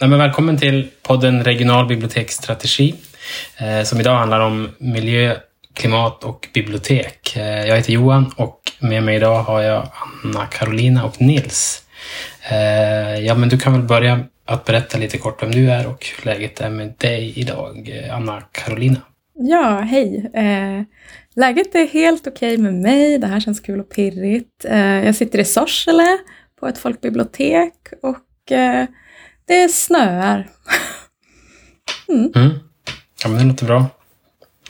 Ja, men välkommen till podden Regional biblioteksstrategi eh, som idag handlar om miljö, klimat och bibliotek. Eh, jag heter Johan och med mig idag har jag Anna Carolina och Nils. Eh, ja, men du kan väl börja att berätta lite kort vem du är och hur läget är med dig idag, Anna Carolina. Ja, hej. Eh, läget är helt okej okay med mig. Det här känns kul och pirrigt. Eh, jag sitter i Sorsele på ett folkbibliotek och eh, det snöar. mm. Mm. Ja, men det låter bra.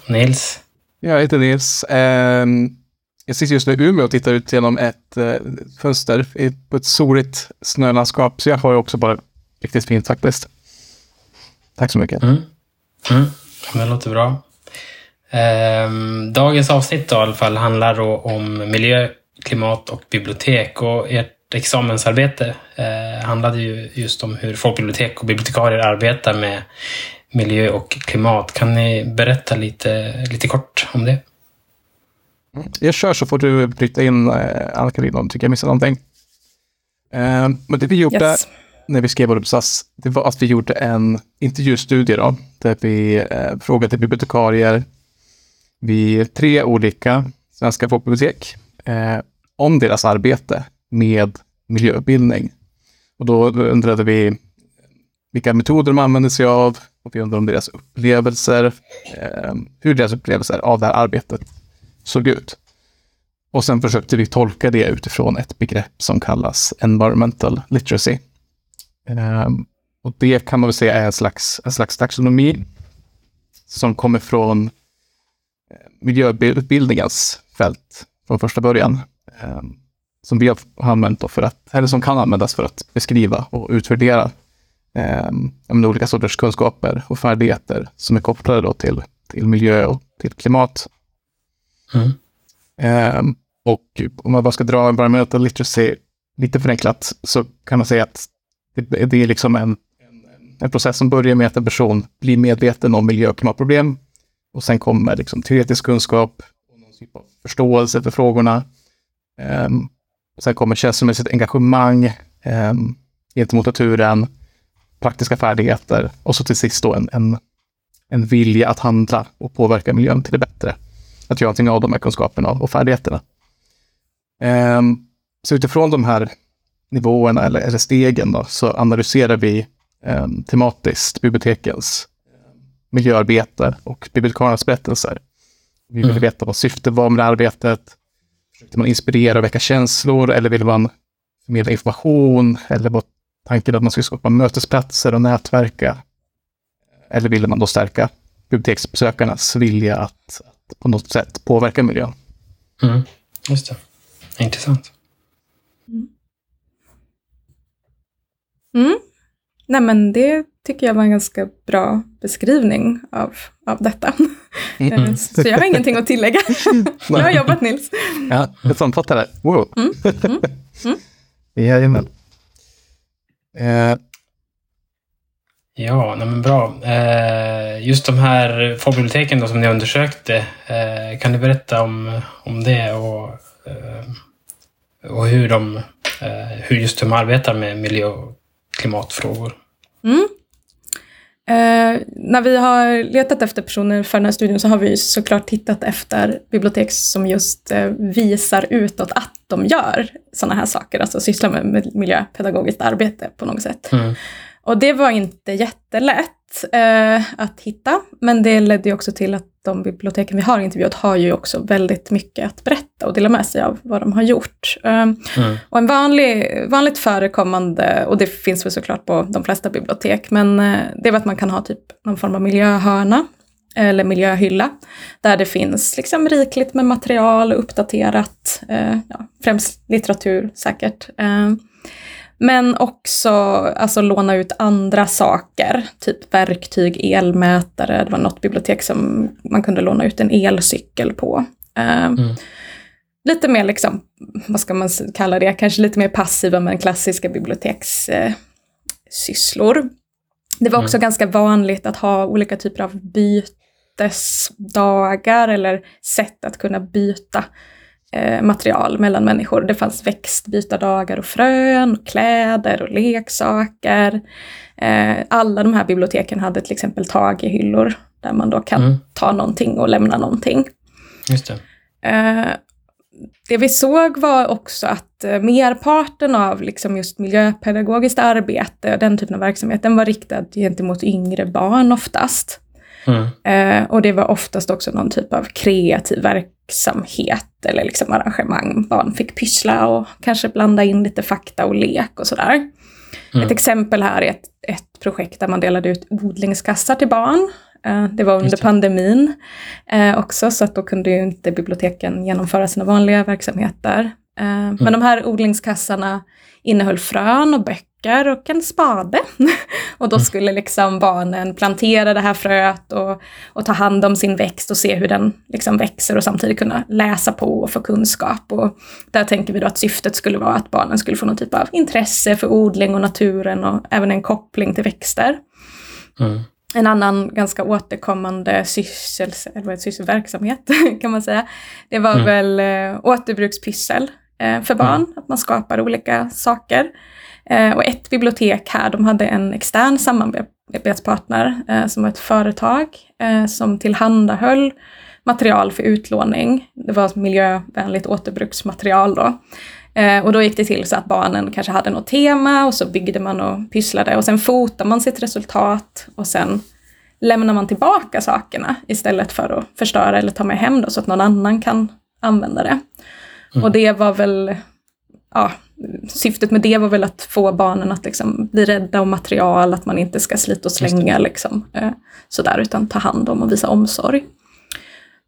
Nils? Jag heter Nils. Um, jag sitter just nu i Umeå och tittar ut genom ett uh, fönster på ett soligt snölandskap. Så jag har ju också bara riktigt fint faktiskt. Tack så mycket. Mm. Mm. Det låter bra. Um, dagens avsnitt då, i alla fall handlar om miljö, klimat och bibliotek. Och ert examensarbete eh, handlade ju just om hur folkbibliotek och bibliotekarier arbetar med miljö och klimat. Kan ni berätta lite, lite kort om det? Jag kör så får du bryta in, eh, Anna-Karina, om du tycker jag missar någonting. Eh, men det vi gjorde yes. när vi skrev vår uppsats, det var att vi gjorde en intervjustudie då, där vi eh, frågade bibliotekarier vid tre olika svenska folkbibliotek eh, om deras arbete med miljöbildning. Och då undrade vi vilka metoder de använder sig av och vi undrade om deras upplevelser, eh, hur deras upplevelser av det här arbetet såg ut. Och sen försökte vi tolka det utifrån ett begrepp som kallas environmental literacy. Eh, och det kan man väl säga är en slags, en slags taxonomi som kommer från miljöutbildningens fält från första början. Eh, som vi har använt för att, eller som kan användas för att beskriva och utvärdera eh, olika sorters kunskaper och färdigheter som är kopplade till, till miljö och till klimat. Mm. Eh, och om man bara ska dra environmental literacy lite förenklat så kan man säga att det, det är liksom en, en, en, process som börjar med att en person blir medveten om miljö och klimatproblem. Och sen kommer liksom teoretisk kunskap och någon typ av förståelse för frågorna. Um, Sen kommer känslomässigt engagemang um, gentemot naturen, praktiska färdigheter och så till sist då en, en, en vilja att handla och påverka miljön till det bättre. Att göra någonting av de här kunskaperna och färdigheterna. Um, så utifrån de här nivåerna eller, eller stegen då, så analyserar vi um, tematiskt bibliotekens miljöarbete och bibliotekariernas berättelser. Vi vill mm. veta vad syftet var med det arbetet, Försökte man inspirera och väcka känslor eller ville man förmedla information? Eller var tanken att man skulle skapa mötesplatser och nätverka? Eller ville man då stärka biblioteksbesökarnas vilja att, att på något sätt påverka miljön? Mm, just det. Intressant. Mm. Nej men det tycker jag var en ganska bra beskrivning av, av detta. Mm. Så jag har ingenting att tillägga. jag har jobbat Nils. Ja, jag sammanfattar det. Wow. Mm. Mm. Mm. Jajamän. Eh. Ja, nej men bra. Eh, just de här folkbiblioteken då, som ni undersökte, eh, kan du berätta om, om det och, eh, och hur, de, eh, hur just de arbetar med miljö och klimatfrågor? Mm. Eh, när vi har letat efter personer för den här studien så har vi såklart tittat efter bibliotek som just eh, visar utåt att de gör sådana här saker, alltså sysslar med, miljöpedagogiskt arbete på något sätt. Mm. Och det var inte jättelätt eh, att hitta, men det ledde också till att de biblioteken vi har intervjuat har ju också väldigt mycket att berätta och dela med sig av vad de har gjort. Eh, mm. Och en vanlig, vanligt förekommande, och det finns väl såklart på de flesta bibliotek, men eh, det är att man kan ha typ någon form av miljöhörna eller miljöhylla, där det finns liksom rikligt med material, uppdaterat, eh, ja, främst litteratur säkert. Eh, men också alltså, låna ut andra saker, typ verktyg, elmätare. Det var något bibliotek som man kunde låna ut en elcykel på. Uh, mm. Lite mer, liksom, vad ska man kalla det, kanske lite mer passiva men klassiska bibliotekssysslor. Det var också mm. ganska vanligt att ha olika typer av bytesdagar eller sätt att kunna byta eh, material mellan människor. Det fanns växtbytardagar och frön, och kläder och leksaker. Eh, alla de här biblioteken hade till exempel tagehyllor där man då kan mm. ta någonting och lämna någonting. Just det. Eh, det vi såg var också att merparten av liksom just miljöpedagogiskt arbete och den typen av verksamhet, den var riktad gentemot yngre barn oftast. Mm. Eh, och det var oftast också någon typ av kreativ verksamhet eller liksom arrangemang. Barn fick pyssla och kanske blanda in lite fakta och lek och sådär. Mm. Ett exempel här är ett, ett projekt där man delade ut odlingskassar till barn. Eh, det var under pandemin eh, också, så att då kunde ju inte biblioteken genomföra sina vanliga verksamheter. Eh, mm. Men de här odlingskassarna innehöll frön och böcker och en spade. och då mm. skulle liksom barnen plantera det här fröet och, och, ta hand om sin växt och se hur den liksom växer och samtidigt kunna läsa på och få kunskap. Och där tänker vi då att syftet skulle vara att barnen skulle få någon typ av intresse för odling och naturen och även en koppling till växter. Mm en annan ganska återkommande syssel, eller sysselverksamhet kan man säga. Det var mm. väl eh, återbrukspyssel eh, för barn, mm. att man skapar olika saker. Eh, och ett bibliotek här, de hade en extern samarbetspartner eh, som var ett företag eh, som tillhandahöll material för utlåning. Det var miljövänligt återbruksmaterial då. Och då gick det till så att barnen kanske hade något tema och så byggde man och pysslade och sen fotar man sitt resultat och sen lämnar man tillbaka sakerna istället för att förstöra eller ta med hem då, så att någon annan kan använda det. Mm. Och det var väl, ja, syftet med det var väl att få barnen att liksom bli rädda om material, att man inte ska slita och slänga liksom, eh, sådär, utan ta hand om och visa omsorg.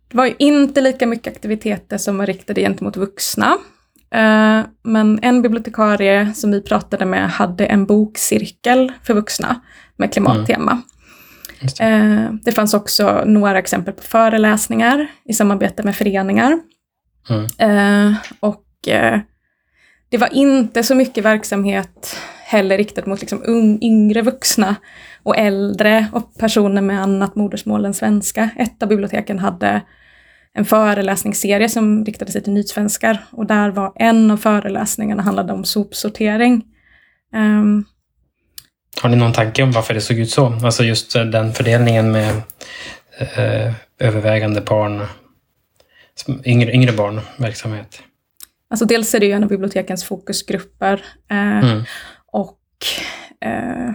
Det var ju inte lika mycket aktiviteter som var riktade gentemot vuxna. Eh, men en bibliotekarie som vi pratade med hade en bokcirkel för vuxna med klimattema. Mm. Det. Eh, det fanns också några exempel på föreläsningar i samarbete med föreningar. Mm. Och det var inte så mycket verksamhet heller riktat mot liksom yngre vuxna och äldre och personer med annat modersmål än svenska. Ett av biblioteken hade en föreläsningsserie som riktade sig till nytsvenskar och där var en av föreläsningarna handlade om sopsortering. Um, har ni någon tanke om varför det såg ut så? Alltså just eh, den fördelningen med eh, övervägande barn, yngre, yngre barnverksamhet. Alltså dels är det ju en av bibliotekens fokusgrupper eh, mm. och eh,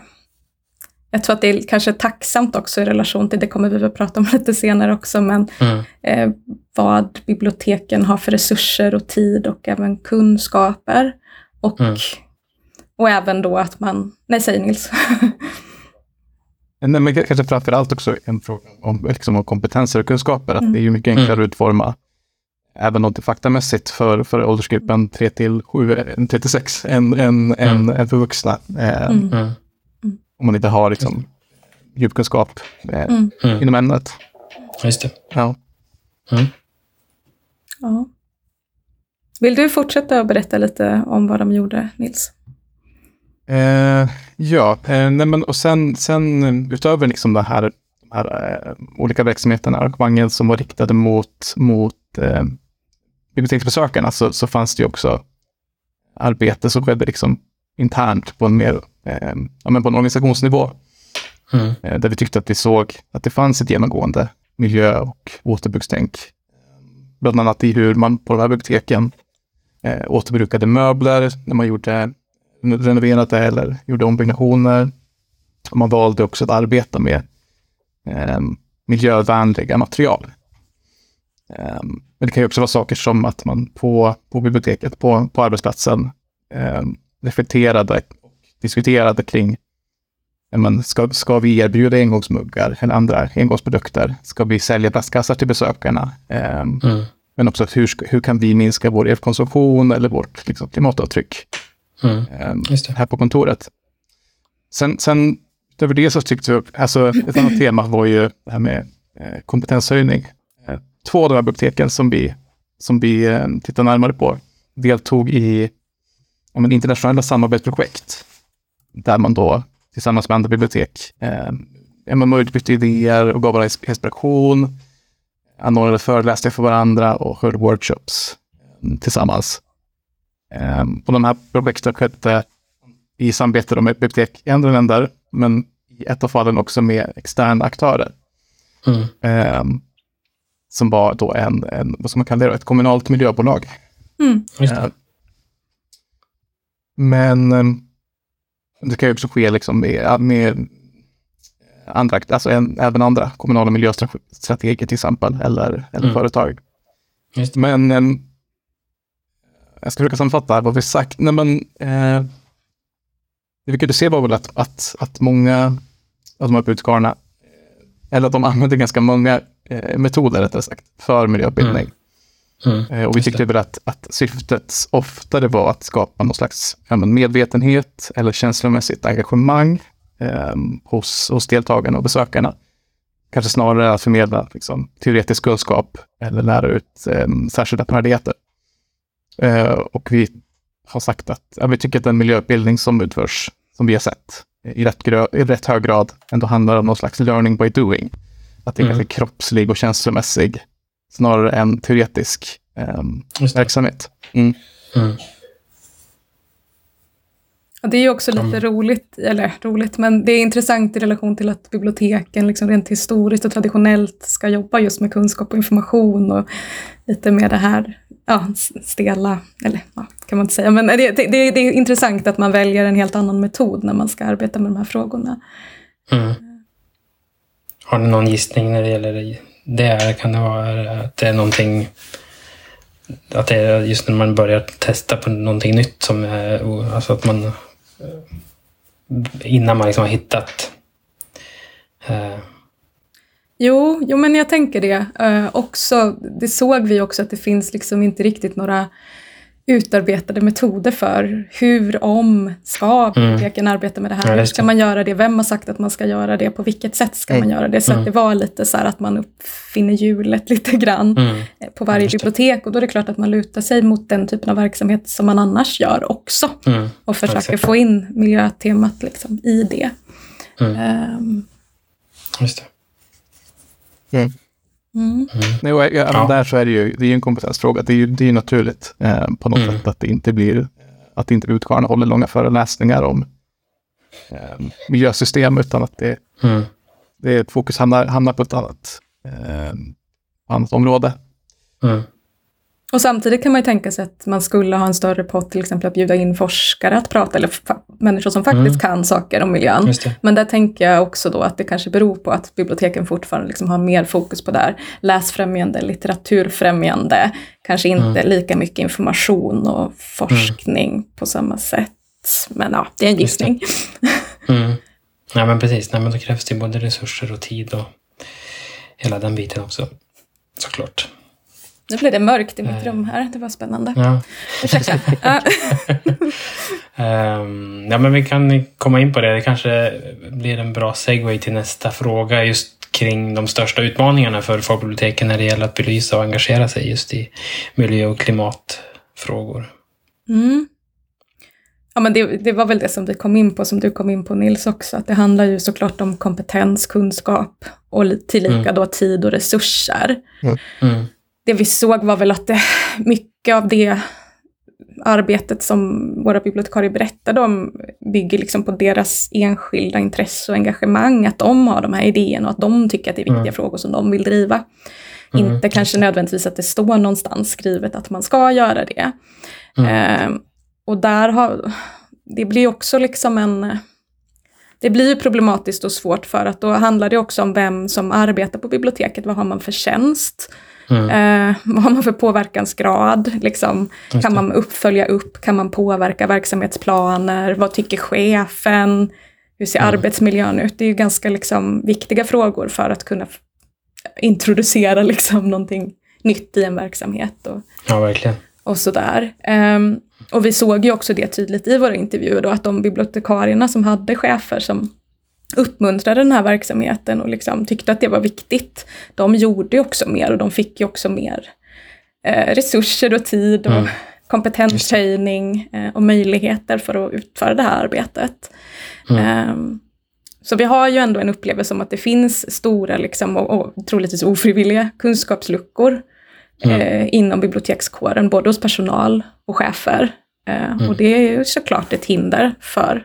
jag tror att det är kanske tacksamt också i relation till, det kommer vi väl prata om lite senare också, men mm. eh, vad biblioteken har för resurser och tid och även kunskaper. Och, mm. och även då att man, nej säg Nils. Nej, men kanske framför allt också en fråga om, liksom, om kompetenser och kunskaper. Att mm. Det är ju mycket enklare att utforma även något faktamässigt för, för åldersgruppen 3 till 7, 36 än, än, än, än för vuxna. Eh, mm. mm. Om man inte har liksom, djupkunskap eh, mm. mm. inom ämnet. Just det. Ja. Mm. ja. Vill du fortsätta att berätta lite om vad de gjorde, Nils? Eh, ja, eh, nej men, och sen, sen utöver liksom det här, de här eh, olika verksamheterna, arrangemangen som var riktade mot, mot eh, biblioteksbesökarna, så, så fanns det ju också arbete som skedde liksom internt på en mer eh, ja, men på en organisationsnivå. Mm. Eh, där vi tyckte att vi såg att det fanns ett genomgående miljö och återbrukstänk. Bland annat i hur man på de här biblioteken eh, återbrukade möbler när man gjorde renoverade eller gjorde ombyggnationer. Och man valde också att arbeta med eh, miljövänliga material. Eh, men det kan ju också vara saker som att man på, på biblioteket, på, på arbetsplatsen, eh, reflekterade och diskuterade kring men ska, ska vi erbjuda engångsmuggar eller andra engångsprodukter? Ska vi sälja plastkassar till besökarna? Eh, mm. Men också hur, hur kan vi minska vår elkonsumtion eller vårt liksom, klimatavtryck mm. här på kontoret? Sen, sen utöver det så tyckte vi, alltså ett annat tema var ju det här med eh, kompetenshöjning. Eh, två av de här biblioteken som vi, som vi eh, tittar närmare på deltog i om en internationella samarbetsprojekt där man då tillsammans med andra bibliotek eh, man utbytte idéer och gav varandra inspiration, anordnade föreläsningar för varandra och höll workshops. tillsammans. Och de här projekten skedde i samarbete med bibliotek i andra länder, men i ett av fallen också med externa aktörer. Mm. Som var då en, en, vad ska man kalla det, ett kommunalt miljöbolag. Mm. Men det kan ju också ske liksom med, med andra, alltså en, även andra kommunala miljöstrategier till exempel, eller, eller mm. företag. Men eh, jag ska försöka sammanfatta vad vi sagt. Nej, men, eh, det vi kunde se var väl att, att, att många av de här budkarlarna, eller att de använde ganska många eh, metoder rättare sagt, för miljöbildning. Mm. Mm, eh, och vi tyckte väl att, att syftet oftare var att skapa någon slags ja, medvetenhet eller känslomässigt engagemang eh, hos, hos deltagarna och besökarna. Kanske snarare att förmedla liksom, teoretisk kunskap eller lära ut eh, särskilda färdigheter. Eh, och vi har sagt att ja, vi tycker att den miljöutbildning som utförs, som vi har sett, i rätt, i rätt hög grad ändå handlar om någon slags learning by doing. Att det är mm. ganska kroppslig och känslomässig snarare än teoretisk eh, verksamhet. Mm. Mm. Det är också lite roligt, eller roligt, men det är intressant i relation till att biblioteken liksom rent historiskt och traditionellt ska jobba just med kunskap och information och lite med det här ja, stela, eller ja, kan man inte säga, men det, det, det, är intressant att man väljer en helt annan metod när man ska arbeta med de här frågorna. Mm. Har ni någon gissning när det gäller det? Kan det vara att det är någonting att det är just när man börjar testa på någonting nytt som är, alltså att man innan man liksom har hittat eh. Jo, jo, men jag tänker det. Eh, också, det såg vi också att det finns liksom inte riktigt några utarbetade metoder för hur, om, ska biblioteken mm. arbeta med det här? Ja, hur ska man göra det? Vem har sagt att man ska göra det? På vilket sätt ska mm. man göra det? Så mm. att det var lite så här att man uppfinner hjulet lite grann mm. Eh, på varje bibliotek och då är det klart att man lutar sig mot den typen av verksamhet som man annars gör också mm. och försöker ja, få in miljötemat liksom i det. Um. Just det. Mm. Mm. Nej, och, ja, ja. Där så är det ju det är en kompetensfråga. Det är ju det är naturligt eh, på något mm. sätt att det inte blir att inte utkarna håller långa föreläsningar om eh, miljösystem utan att det, mm. det är ett fokus hamnar, hamnar på ett annat, eh, annat område. Mm. Och samtidigt kan man ju tänka sig att man skulle ha en större pott, till exempel att bjuda in forskare att prata, eller människor som faktiskt mm. kan saker om miljön. Men där tänker jag också då att det kanske beror på att biblioteken fortfarande liksom har mer fokus på det här läsfrämjande, litteraturfrämjande, kanske inte mm. lika mycket information och forskning mm. på samma sätt. Men ja, det är en gissning. Mm. Ja, men precis. Nej, men då krävs det både resurser och tid och hela den biten också. Såklart. Nu blev det mörkt i mitt rum här. Det var spännande. Ja. um, ja, men vi kan komma in på det. Det kanske blir en bra segway till nästa fråga just kring de största utmaningarna för folkbiblioteken när det gäller att belysa och engagera sig just i miljö och klimatfrågor. Mm. Ja, men det, det, var väl det som vi kom in på, som du kom in på Nils också, att det handlar ju såklart om kompetens, kunskap och tillika mm. då tid och resurser. Mm. Det vi såg var väl att det, mycket av det arbetet som våra bibliotekarier berättade om bygger liksom på deras enskilda intresse och engagemang, att de har de här idéerna och att de tycker att det är viktiga mm. frågor som de vill driva. Mm. Inte kanske nödvändigtvis att det står någonstans skrivet att man ska göra det. Mm. Eh, och där har, det blir också liksom en, det blir problematiskt och svårt för att då handlar det också om vem som arbetar på biblioteket, vad har man för tjänst? Mm. Eh, vad har man för påverkansgrad? Liksom, kan man uppfölja upp? Kan man påverka verksamhetsplaner? Vad tycker chefen? Hur ser mm. arbetsmiljön ut? Det är ju ganska liksom, viktiga frågor för att kunna introducera liksom, någonting nytt i en verksamhet. Och, ja, verkligen. Och sådär. Um, och vi såg ju också det tydligt i våra intervjuer då, att de bibliotekarierna som hade chefer som uppmuntrade den här verksamheten och liksom tyckte att det var viktigt. De gjorde också mer och de fick ju också mer eh, resurser och tid och mm. kompetenshöjning eh, och möjligheter för att utföra det här arbetet. Mm. Um, så vi har ju ändå en upplevelse om att det finns stora liksom, och, och troligtvis ofrivilliga kunskapsluckor mm. eh, inom bibliotekskåren, både hos personal och chefer. Eh, mm. Och det är såklart ett hinder för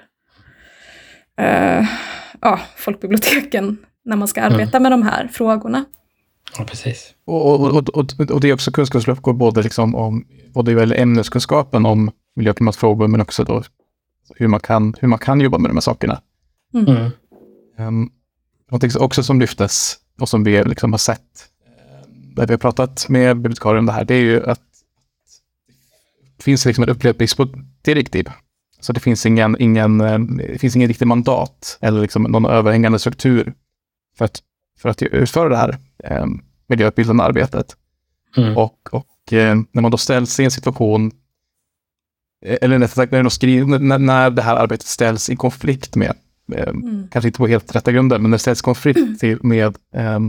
ja, folkbiblioteken när man ska mm. arbeta med de här frågorna. Ja, precis. Och, och, och, och, det är också kunskapsluckor både, liksom om, både vad ämneskunskapen om miljö och klimatfrågor, men också då hur man kan, hur man kan jobba med de här sakerna. Mm. Mm. Um, någonting också som lyftes och som vi liksom har sett när vi har pratat med bibliotekarier om det här, det är ju att det finns liksom en upplevd brist på direktiv. Så det finns ingen, ingen, det finns ingen riktig mandat eller liksom någon överhängande struktur för att, för att utföra det här eh, miljöutbildande arbetet. Mm. Och, och eh, när man då ställs i en situation, eh, eller rättare sagt när, när, när det här arbetet ställs i konflikt med, eh, mm. kanske inte på helt rätta grunder, men när det ställs i konflikt till, med, eh,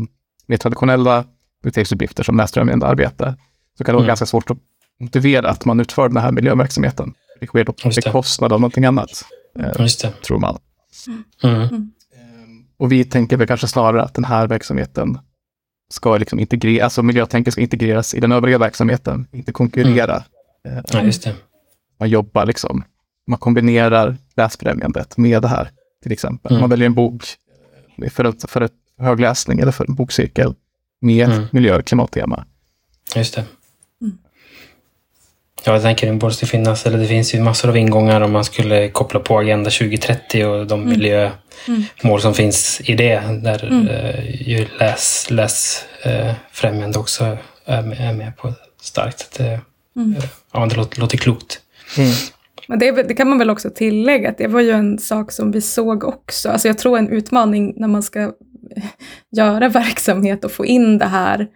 med traditionella biblioteksuppgifter som läsfrämjande arbete, så kan det vara mm. ganska svårt att motivera att man utför den här miljöverksamheten. Det sker på bekostnad av någonting annat, eh, tror man. Mm. Mm. Och vi tänker väl kanske snarare att den här verksamheten ska liksom integrera, alltså miljötänket ska integreras i den övriga verksamheten, inte konkurrera. Mm. Ja, just det. Man jobbar liksom, man kombinerar läsfrämjandet med det här, till exempel. Mm. Man väljer en bok för ett, för ett högläsning eller för en bokcirkel med mm. miljö och klimattema. Just det. Ja, jag tänker det måste finnas, eller det finns ju massor av ingångar om man skulle koppla på Agenda 2030 och de mm. miljömål som finns i det. Där mm. eh, ju läs, läsfrämjande eh, också är med, är med på starkt. Det, mm. eh, ja, det låter, låter klokt. Mm. Men det, det, kan man väl också tillägga, att det var ju en sak som vi såg också. Alltså jag tror en utmaning när man ska göra verksamhet och få in det här eh,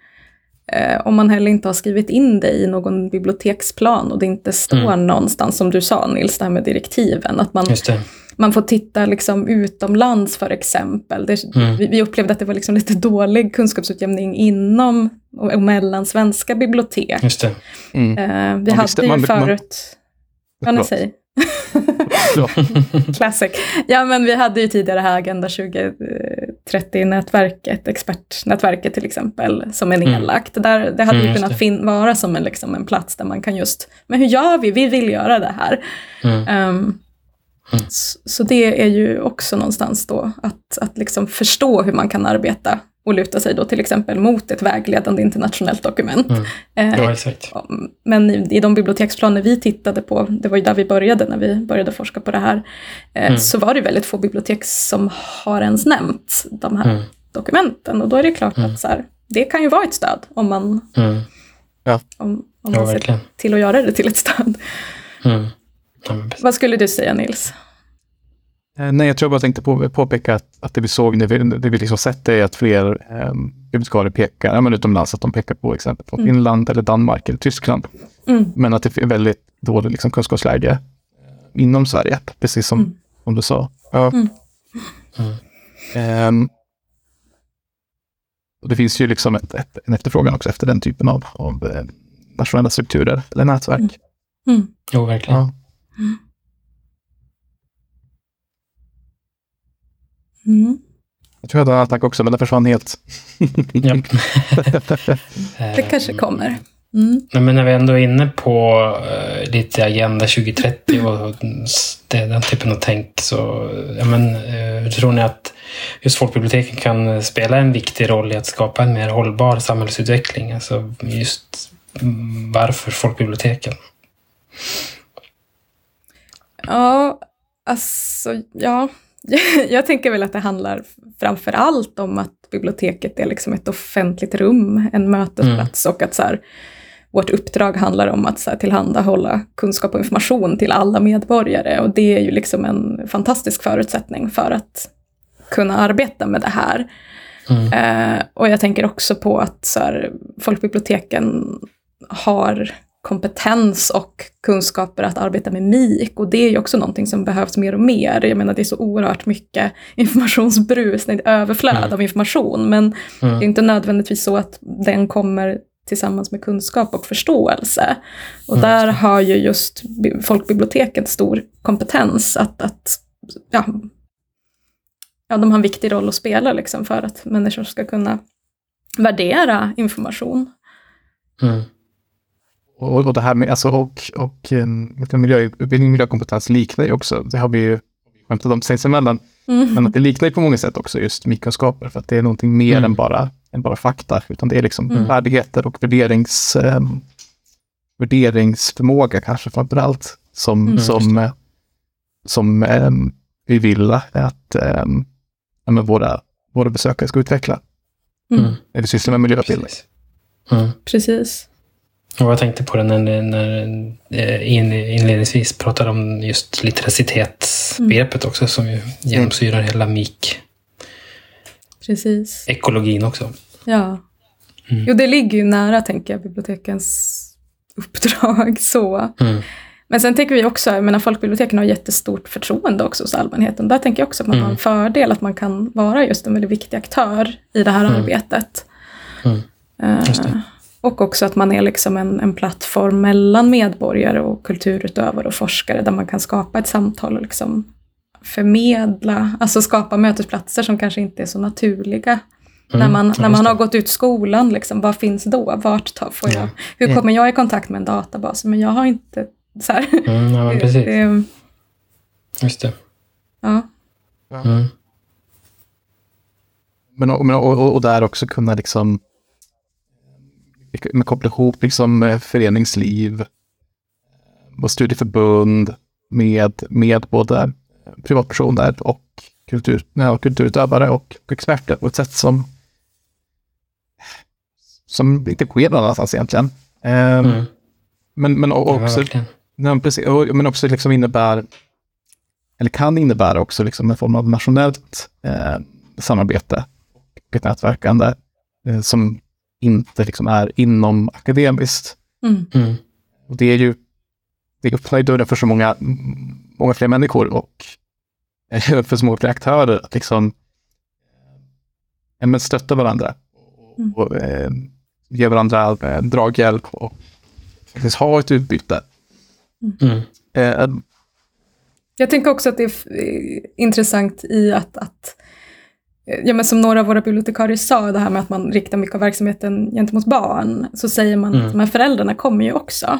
om man heller inte har skrivit in det i någon biblioteksplan och det inte står mm. någonstans, som du sa Nils, det här med direktiven, att man, man får titta liksom utomlands för exempel. Det, mm. vi, vi, upplevde att det var liksom lite dålig kunskapsutjämning inom och mellan svenska bibliotek. Mm. Eh, vi man hade visste, ju förut... Man, ja, ni Classic. Ja, men vi hade ju tidigare här Agenda 2030-nätverket, expertnätverket till exempel, som är mm. nedlagt. Mm. Där, det hade mm, ju kunnat fin- vara som en, liksom, en plats där man kan just, men hur gör vi? Vi vill göra det här. Mm. Um, så, så, det är ju också någonstans då att, att liksom förstå hur man kan arbeta och luta sig då till exempel mot ett vägledande internationellt dokument. Mm. Eh, ja, exakt. Men i, de biblioteksplaner vi tittade på, det var ju där vi började när vi började forska på det här, eh, mm. så var det väldigt få bibliotek som har ens nämnt de här mm. dokumenten. Och då är det klart mm. att så här, det kan ju vara ett stöd om man, mm. ja. om, om man ja, ser till att göra det till ett stöd. Mm. Vad skulle du säga Nils? Eh, nej, jag tror bara tänkte på, påpeka att, att det vi såg, det vi, det vi liksom sett är att fler eh, pekar, ja, men utomlands, att de pekar på exempel på mm. Finland eller Danmark eller Tyskland. Mm. Men att det är väldigt dåligt liksom, kunskapsläge eh, inom Sverige, precis som, mm. som du sa. Ja. Um, och det finns ju liksom ett, ett, en efterfrågan också efter den typen av, av eh, nationella strukturer eller nätverk. Mm. Mm. Jo, verkligen. Ja. Mm. Mm. Jag tror jag hade en attack också, men den försvann helt. det kanske kommer. Mm. Men när vi ändå är inne på uh, lite Agenda 2030 och det, den typen av tänk så ja, men, uh, tror ni att just folkbiblioteken kan spela en viktig roll i att skapa en mer hållbar samhällsutveckling? Alltså just varför folkbiblioteken? Ja, alltså ja, jag tänker väl att det handlar framför allt om att biblioteket är liksom ett offentligt rum, en mötesplats mm. och att så här, vårt uppdrag handlar om att så här, tillhandahålla kunskap och information till alla medborgare och det är ju liksom en fantastisk förutsättning för att kunna arbeta med det här. Mm. Eh, och jag tänker också på att så här, folkbiblioteken har kompetens och kunskaper att arbeta med MIK. Och det är ju också någonting som behövs mer och mer. Jag menar det är så oerhört mycket informationsbrus, ett överflöd mm. av information. Men mm. det är inte nödvändigtvis så att den kommer tillsammans med kunskap och förståelse. Och mm. där har ju just folkbiblioteket stor kompetens att, att ja, ja, de har en viktig roll att spela liksom för att människor ska kunna värdera information Mm. Och, och det här med, alltså, och, och um, miljöutbildning och miljökompetens liknar ju också, det har vi ju skämtat om sinsemellan, mm. men att det liknar ju på många sätt också just mikroskaper, för att det är någonting mer mm. än, bara, än bara fakta, utan det är liksom mm. färdigheter och värderings, um, värderingsförmåga kanske framför allt, som, mm. som, som um, vi vill att um, våra, våra besökare ska utveckla. Mm. När vi sysslar med miljöutbildning. Mm. Precis. Och jag tänkte på det när, när eh, inledningsvis pratade om just litteracitetsbegreppet mm. också som ju genomsyrar hela MIK. Precis. Ekologin också. Ja. Mm. Jo, det ligger ju nära, tänker jag, bibliotekens uppdrag. så. Mm. Men sen tänker vi också, jag menar folkbiblioteken har jättestort förtroende också hos allmänheten. Där tänker jag också att man mm. har en fördel att man kan vara just en väldigt viktig aktör i det här mm. arbetet. Mm. Och också att man är liksom en, en plattform mellan medborgare och kulturutövare och forskare där man kan skapa ett samtal och liksom förmedla, alltså skapa mötesplatser som kanske inte är så naturliga. Mm, när man, när man har gått ut skolan, liksom, vad finns då? Vart tar, får jag, hur kommer jag i kontakt med en databas? Men jag har inte så här. Mm, ja, precis. Det, Just det. Ja. Mm. Men, och, och, och där också kunna liksom koppla ihop liksom föreningsliv och studieförbund med, med både privatpersoner och kultur, ja, kulturutövare och, och experter på ett sätt som som inte sker någon annanstans egentligen. Ehm, mm. Men, men också, ja, precis, men också liksom innebär, eller kan innebära också liksom en form av nationellt eh, samarbete och ett nätverkande eh, som inte liksom är inom akademiskt. Mm. Mm. Och det är ju, det öppnar ju dörren för så många, många fler människor och för så många fler aktörer att liksom ja, stötta varandra. Mm. Och, eh, ge varandra eh, draghjälp och faktiskt ha ett utbyte. Mm. Eh, jag tänker också att det är eh, intressant i att, att ja, men som några av våra bibliotekarier sa, det här med att man riktar mycket av verksamheten gentemot barn, så säger man mm. att föräldrarna kommer ju också.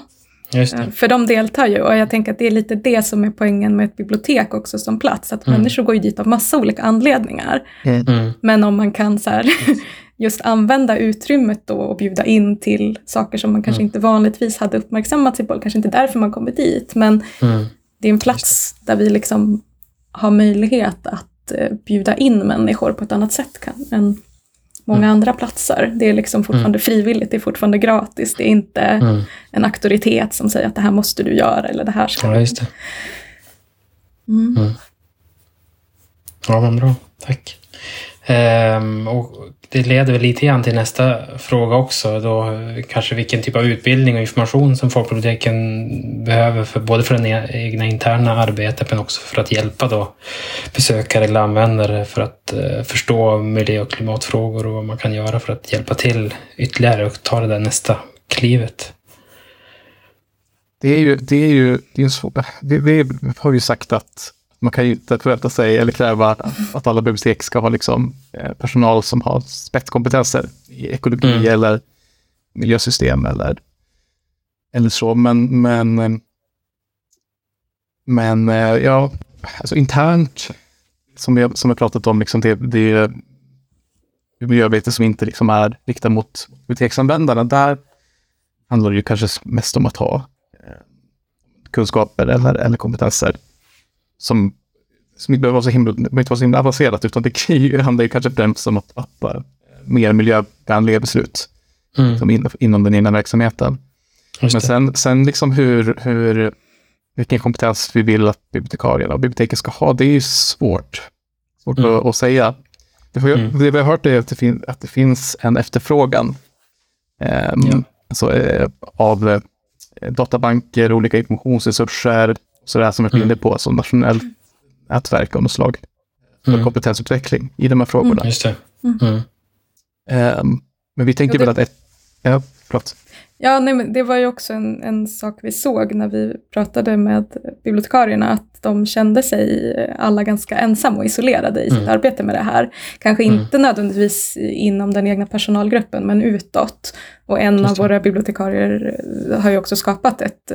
För de deltar ju och jag tänker att det är lite det som är poängen med ett bibliotek också som plats, att mm. människor går ju dit av massa olika anledningar. Mm. mm. Men om man kan så här, just använda utrymmet då och bjuda in till saker som man kanske mm. inte vanligtvis hade uppmärksammat sig på, kanske inte därför man kommer dit, men mm. det är en plats där vi liksom har möjlighet att eh, bjuda in människor på ett annat sätt kan, än många mm. andra platser. Det är liksom fortfarande mm. frivilligt, det är fortfarande gratis, det är inte mm. en auktoritet som säger att det här måste du göra eller det här ska ja, just det. Mm. mm. Ja, men bra. Tack. Ehm, och det leder väl lite grann till nästa fråga också. Då, kanske vilken typ av utbildning och information som folkbiblioteken behöver för, både för det e-, egna interna arbetet men också för att hjälpa då besökare eller användare för att eh, förstå miljö och klimatfrågor och vad man kan göra för att hjälpa till ytterligare och ta det där nästa klivet. Det är ju, det är ju, det är svårt. Vi, det har vi sagt att man kan ju inte förvänta sig eller kräva att alla bibliotek ska ha liksom, eh, personal som har spetskompetenser i ekologi mm. eller miljösystem eller, eller så. Men, men, eh, men eh, ja, alltså internt, som vi, som vi pratat om, liksom det, det miljöarbete som inte liksom är riktat mot biblioteksanvändarna, där handlar det ju kanske mest om att ha kunskaper eller, eller kompetenser som, som inte behöver vara så himla, inte vara så himla avancerat, utan det handlar ju kanske främst om att fatta mer miljövänliga beslut mm. liksom in, inom den egna verksamheten. Men sen, sen liksom hur, hur, vilken kompetens vi vill att bibliotekarierna och biblioteken ska ha, det är ju svårt, svårt mm. att, att, säga. Det, har, mm. det vi har hört är att det, fin, att det finns en efterfrågan eh, ja. alltså, eh, av eh, databanker, olika informationsresurser, så det här som jag var inne på, som nationellt nätverk av något slag. För mm. kompetensutveckling i de här frågorna. Mm, just det. Mm. Um, men vi tänker väl att ett... Ja, klart. Ja, nej, men det var ju också en, en sak vi såg när vi pratade med bibliotekarierna, att de kände sig alla ganska ensamma och isolerade i sitt mm. arbete med det här. Kanske mm. inte nödvändigtvis inom den egna personalgruppen, men utåt. Och en av våra bibliotekarier har ju också skapat ett,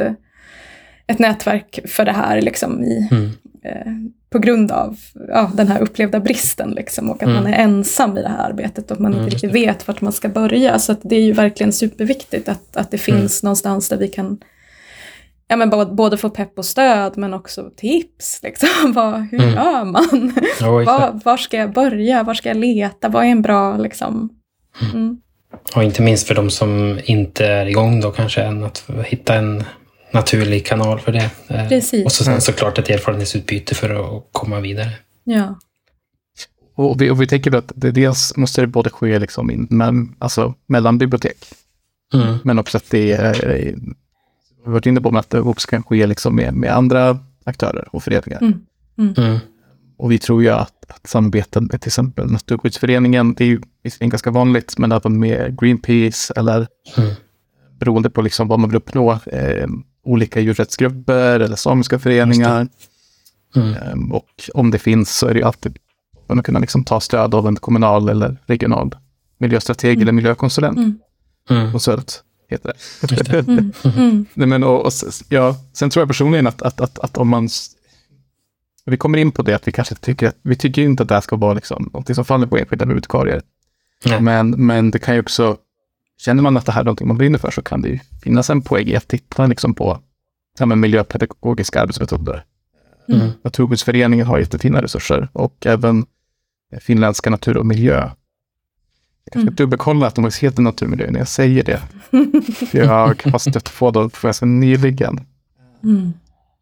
ett nätverk för det här liksom i, mm. eh, på grund av ja, den här upplevda bristen liksom, och att mm. man är ensam i det här arbetet och man mm, inte riktigt vet vart man ska börja. Så det är ju verkligen superviktigt att, att det mm. finns någonstans där vi kan ja, men både få pepp och stöd men också tips. Liksom. Vad, hur mm. gör man? Oh, var, var, ska jag börja? Var ska jag leta? Vad är en bra... Liksom? Mm. mm. Och inte minst för de som inte är igång då kanske än att hitta en naturlig kanal för det. Eh, Precis. Och så sen såklart ett erfarenhetsutbyte för att komma vidare. Ja. Och vi, och vi tänker att det dels måste det både ske liksom in, men, alltså, mellan bibliotek, mm. men också att det är, vi har varit inne på att det också kan ske liksom med, med andra aktörer och föreningar. Mm. Mm. mm. Och vi tror ju att, att samarbeten med till exempel Naturskyddsföreningen, det är ju ganska vanligt, men även med Greenpeace eller mm. beroende på liksom vad man vill uppnå, eh, olika djurrättsgrupper eller samiska föreningar. Mm. Ehm, och om det finns så är det ju alltid att kunna liksom ta stöd av en kommunal eller regional miljöstrateg mm. eller miljökonsulent. Mm. mm. Konsulent heter det. det. Mm. mm. Nej, men, och, och, ja, sen tror jag personligen att, att, att, att om man vi kommer in på det att vi kanske tycker att vi tycker inte att det här ska vara liksom något som faller på enskilda bibliotekarier. Men, men det kan ju också känner man att det här är någonting man brinner för så kan det ju finnas en poäng i att titta liksom på ja, miljöpedagogiska arbetsmetoder. Mm. Naturskyddsföreningen har jättefina resurser och även finländska natur och miljö. Jag kanske mm. dubbelkolla att de har heter naturmiljö när jag säger det. jag har stött på dem ganska nyligen. Mm.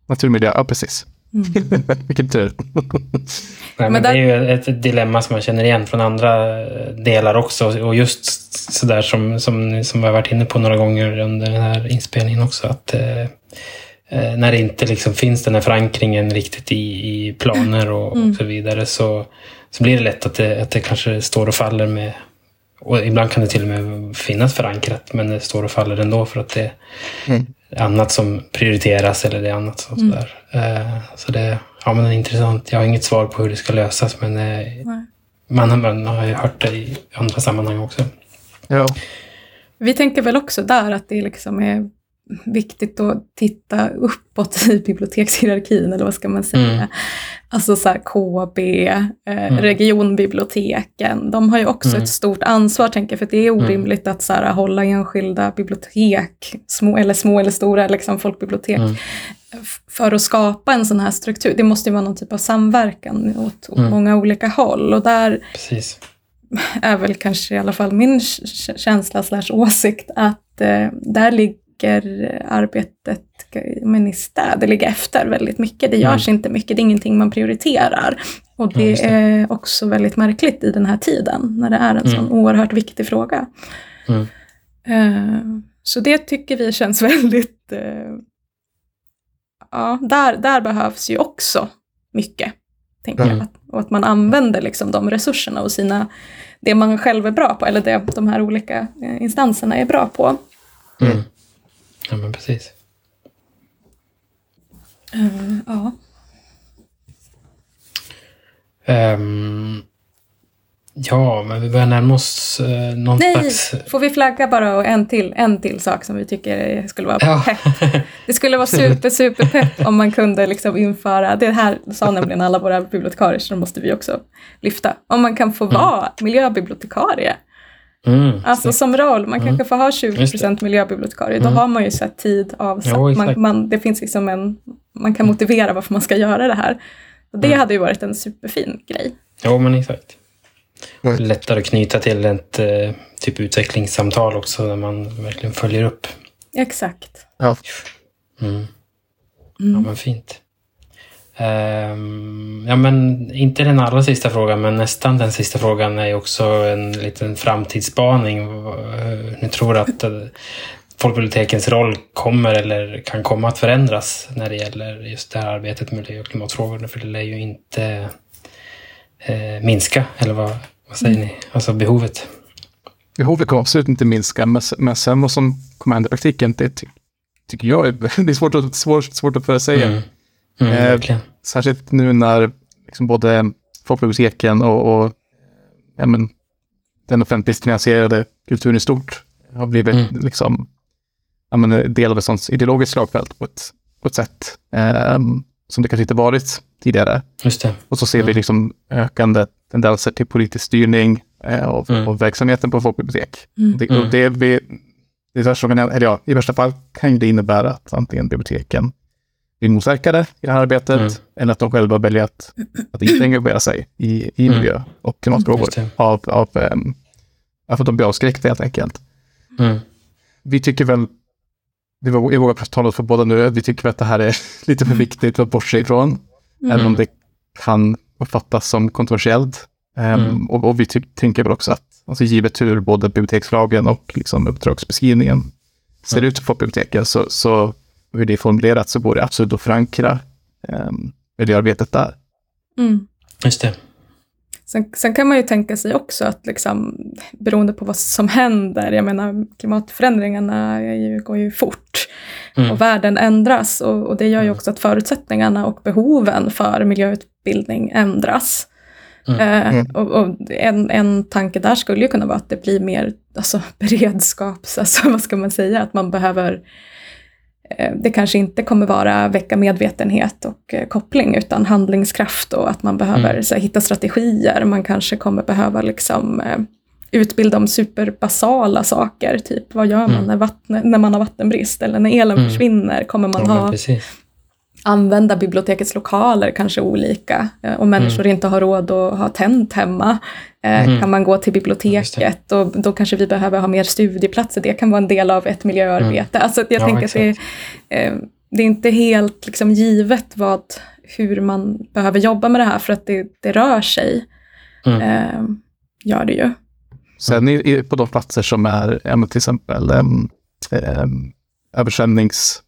Naturmiljö, ja precis. Mm. Vilken tur. Nej, men det är ju ett dilemma som man känner igen från andra delar också. Och just sådär som, som, som vi har varit inne på några gånger under den här inspelningen också. Att eh, eh när det inte liksom finns den här förankringen riktigt i, i planer och, mm. och, så vidare så, så blir det lätt att det, att det kanske står och faller med och ibland kan det till och med finnas förankrat men det står och faller ändå för att det, mm annat som prioriteras eller det är annat som mm. sådär. Uh, så det, ja, men det är intressant. Jag har inget svar på hur det ska lösas men uh, man, man har ju hört det i andra sammanhang också. Ja. Vi tänker väl också där att det liksom är viktigt att titta uppåt i bibliotekshierarkin, eller vad ska man säga. Mm. Alltså så här KB, eh, mm. regionbiblioteken, de har ju också mm. ett stort ansvar, tänker jag, för det är mm. orimligt att så här, hålla enskilda bibliotek, små eller små eller stora liksom folkbibliotek, mm. för att skapa en sån här struktur. Det måste ju vara någon typ av samverkan åt, åt mm. många olika håll. Och där Precis. är väl kanske i alla fall min känsla slash åsikt att eh, där ligger ligger arbetet men i städer ligger efter väldigt mycket. Det görs mm. inte mycket, det är ingenting man prioriterar. Och det, ja, det, är också väldigt märkligt i den här tiden, när det är en mm. sån oerhört viktig fråga. Mm. Uh, så det tycker vi känns väldigt... Uh, ja, där, där behövs ju också mycket, tänker jag. Och att man använder liksom de resurserna och sina, det man själv är bra på, eller det de här olika eh, instanserna är bra på. Ja, men precis. Uh, ja. Um, ja, men vi börjar närma oss uh, någon Nej, slags... får vi flagga bara och en till, en till sak som vi tycker skulle vara ja. pepp. Det skulle vara super, super pepp om man kunde liksom införa, det här sa nämligen alla våra bibliotekarier, så det måste vi också lyfta. Om man kan få mm. vara miljöbibliotekarie. Mm, alltså som roll, man mm. kanske får ha 20% miljöbibliotekarie, mm. då har man ju så tid avsatt. Jo, man, man, det finns liksom en, man kan motivera varför man ska göra det här. Och det mm. hade ju varit en superfin grej. Jo, men exakt. Lättare att knyta till ett eh, typ utvecklingssamtal också, där man verkligen följer upp. Exakt. Ja. Mm. Ja, mm. men fint. Um, ja, men inte den allra sista frågan, men nästan den sista frågan är också en liten framtidsspaning. Ni tror att uh, folkbibliotekens roll kommer eller kan komma att förändras när det gäller just det här arbetet med miljö och klimatfrågorna, för det lär ju inte uh, minska, eller vad, vad säger ni? Alltså behovet. behovet kommer absolut inte minska, men, men sen vad som kommer hända i praktiken, det ty tycker jag är, det är svårt att, svårt, svårt att förutsäga. Mm. Mm, eh, särskilt nu när liksom både folkbiblioteken och, och ja, men, den offentligt finansierade kulturen i stort har blivit mm. liksom, ja, men, del av ett sånt ideologiskt slagfält på ett, på ett sätt eh, som det kanske inte varit tidigare. Just det. Och så ser mm. vi liksom ökande tendenser till politisk styrning eh, av, mm. av, verksamheten på folkbibliotek. Mm. Det, och det, vi, det är eller ja, I värsta fall kan det innebära att antingen biblioteken blir motverkade i det här arbetet mm. eller att de själva väljer att, att inte engagera sig i, i mm. miljö och klimatfrågor av, av, um, för att de blir avskräckta helt enkelt. Mm. Vi tycker väl, det var, jag vågar tala för båda nu, vi tycker att det här är lite för viktigt att bortse ifrån. Mm. Även om det kan uppfattas som kontroversiellt. Um, mm. och, och, vi tänker väl också att, alltså givet hur både bibliotekslagen och liksom uppdragsbeskrivningen ser mm. ut på biblioteken så, så hur det är formulerat så går det absolut att förankra um, miljöarbetet där. Mm. Just det. Sen, sen, kan man ju tänka sig också att liksom, beroende på vad som händer, jag menar klimatförändringarna ju, går ju fort mm. och världen ändras och, och, det gör ju mm. också att förutsättningarna och behoven för miljöutbildning ändras. Mm. Eh, mm. och, och en, en tanke där skulle ju kunna vara att det blir mer alltså, beredskaps, alltså vad ska man säga, att man behöver Eh, det kanske inte kommer vara väcka medvetenhet och eh, koppling utan handlingskraft och att man behöver mm. så här, hitta strategier. Man kanske kommer behöva liksom, eh, utbilda om superbasala saker, typ vad gör man mm. när, vatten, när man har vattenbrist eller när elen mm. försvinner? Kommer man ja, ha använda bibliotekets lokaler kanske olika. Eh, om människor mm. inte har råd att ha tänt hemma eh, mm. kan man gå till biblioteket och då kanske vi behöver ha mer studieplatser. Det kan vara en del av ett miljöarbete. Mm. Alltså jag ja, tänker exakt. att det, är, eh, det är inte helt liksom, givet vad, hur man behöver jobba med det här för att det, det rör sig. Mm. Eh, gör det ju. Sen i, på de platser som är, till exempel um, översvämnings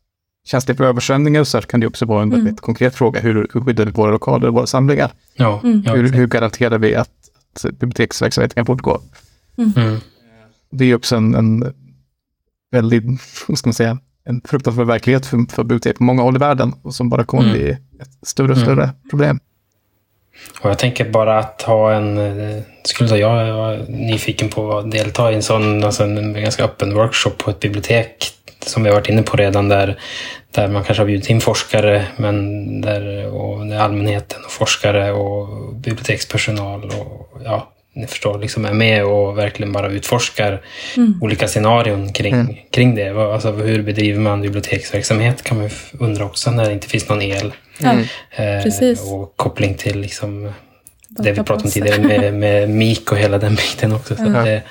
känslig för översvämningar så kan det också vara en mm. väldigt konkret fråga. Hur, hur skyddar vi våra lokaler och våra samlingar? Ja, mm. hur, hur, garanterar vi att, att biblioteksverksamheten kan fortgå? Mm. mm. Det är också en, en väldigt, vad ska man säga, en fruktansvärd verklighet för, för bibliotek på många håll i världen och som bara kommer mm. bli ett större och mm. större problem. Och jag tänker bara att ha en, eh, skulle jag vara nyfiken på att delta i en sån, alltså en ganska öppen workshop på ett bibliotek som vi har varit inne på redan, där, där man kanske har bjudit in forskare, men där, och där allmänheten och forskare och bibliotekspersonal och ja, ni förstår, liksom är med och verkligen bara utforskar mm. olika scenarion kring, mm. kring det. Alltså, hur bedriver man biblioteksverksamhet kan man undra också när det inte finns någon el. Mm. Eh, och koppling till liksom det vi pratade om tidigare med, med MIK och hela den biten också. Så mm. det,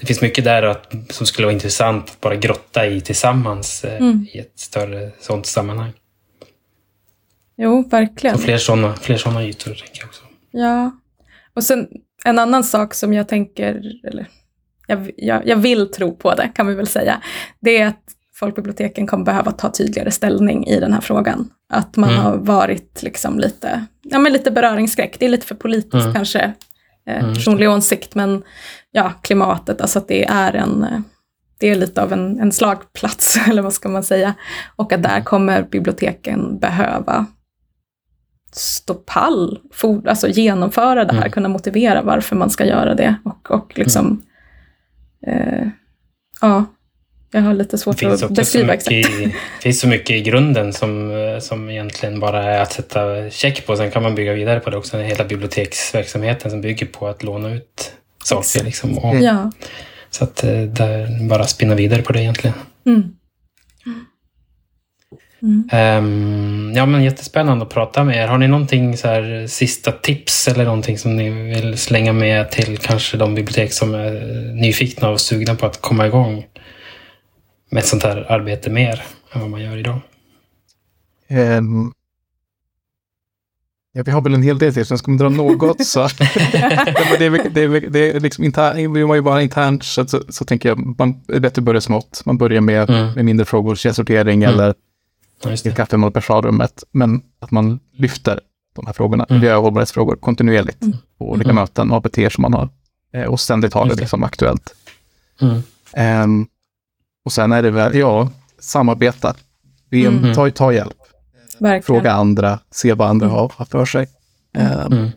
det, finns mycket där att, som skulle vara intressant att bara grotta i tillsammans eh, mm. i ett större sånt sammanhang. Jo, verkligen. Och fler sådana fler såna ytor, tänker jag också. Ja. Och sen en annan sak som jag tänker, eller jag, jag, jag vill tro på det, kan vi väl säga, det är att folkbiblioteken kommer behöva ta tydligare ställning i den här frågan. Att man mm. har varit liksom lite, ja, men lite beröringsskräck. Det är lite för politiskt mm. kanske, eh, mm. personlig åsikt, men ja, klimatet, alltså att det är en eh, det är lite av en, en slagplats, eller vad ska man säga. Och att där kommer biblioteken behöva stå pall, for, alltså genomföra det här, mm. kunna motivera varför man ska göra det. Och, och liksom, mm. eh, ja, jag har lite svårt att beskriva exakt. det finns så mycket i grunden som, som egentligen bara är att sätta check på. Sen kan man bygga vidare på det också. Hela biblioteksverksamheten som bygger på att låna ut saker. Liksom. Och, ja. Så att eh, där bara spinna vidare på det egentligen. Mm. Mm. Um, ja, men jättespännande att prata med er. Har ni någonting så här, sista tips eller någonting som ni vill slänga med till kanske de bibliotek som är nyfikna och sugna på att komma igång? Med ett sånt här arbete mer än vad man gör idag? Um, ja, vi har väl en hel del till, så jag ska dra något. så. det, är, det, är, det är liksom intern, vi var ju bara internt, så, så, så tänker jag, man, är bättre att börja smått. Man börjar med, mm. med mindre frågor, källsortering mm. eller ja, ett kaffe med personalrummet. Men att man lyfter de här frågorna, mm. miljö och hållbarhetsfrågor kontinuerligt mm. på olika mm. möten och ABT som man har. Eh, och ständigt har det liksom aktuellt. Mm. Um, och sen är det väl, ja, samarbeta. Be, Mm. ta, ta hjälp. Verkligen. Fråga andra, se vad andra Mm. har, för sig. Um, Mm.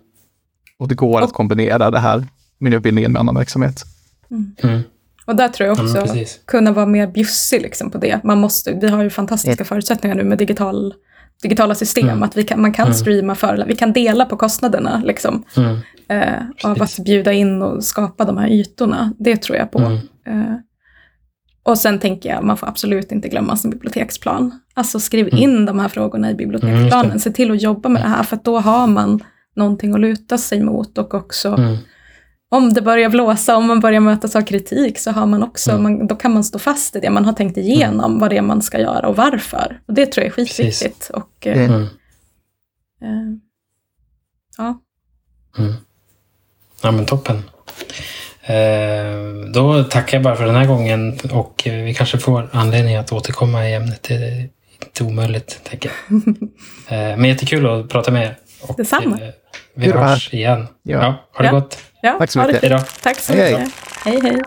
Och det går att kombinera det här miljöbildningen med annan verksamhet. Mm. Och där tror jag Ja, också precis. kunna vara mer bjussig liksom på det. Man måste, vi har ju fantastiska förutsättningar nu med digital, digitala system. Mm. Att vi kan, man kan Mm. streama för, vi kan dela på kostnaderna liksom, Mm. eh, av att bjuda in och skapa de här ytorna. Det tror jag på. Mm. Eh, och sen tänker jag, man får absolut inte glömma sin biblioteksplan. Alltså skriv Mm. in de här frågorna i Mm, biblioteksplanen. just Se till att jobba med det här, för då har man någonting att luta sig mot och också Mm. om det börjar blåsa, om man börjar mötas av kritik, så har man också, Mm. man, då kan man stå fast i det. Man har tänkt igenom vad det är man ska göra och varför. Och det tror jag är skitviktigt. Och, eh, Mm. Mm. eh, ja. Mm. Ja, men toppen. Eh, då tackar jag bara för den här gången och eh, vi kanske får anledning att återkomma i ämnet. Det är inte omöjligt, tänker jag. Eh, men jättekul att prata med er. Och, Detsamma. vi vara hörs igen. Ja. Ja, ha det Ja. gott. ja, Tack så mycket. Hej då. Tack så Hej, hej. mycket. hej. hej.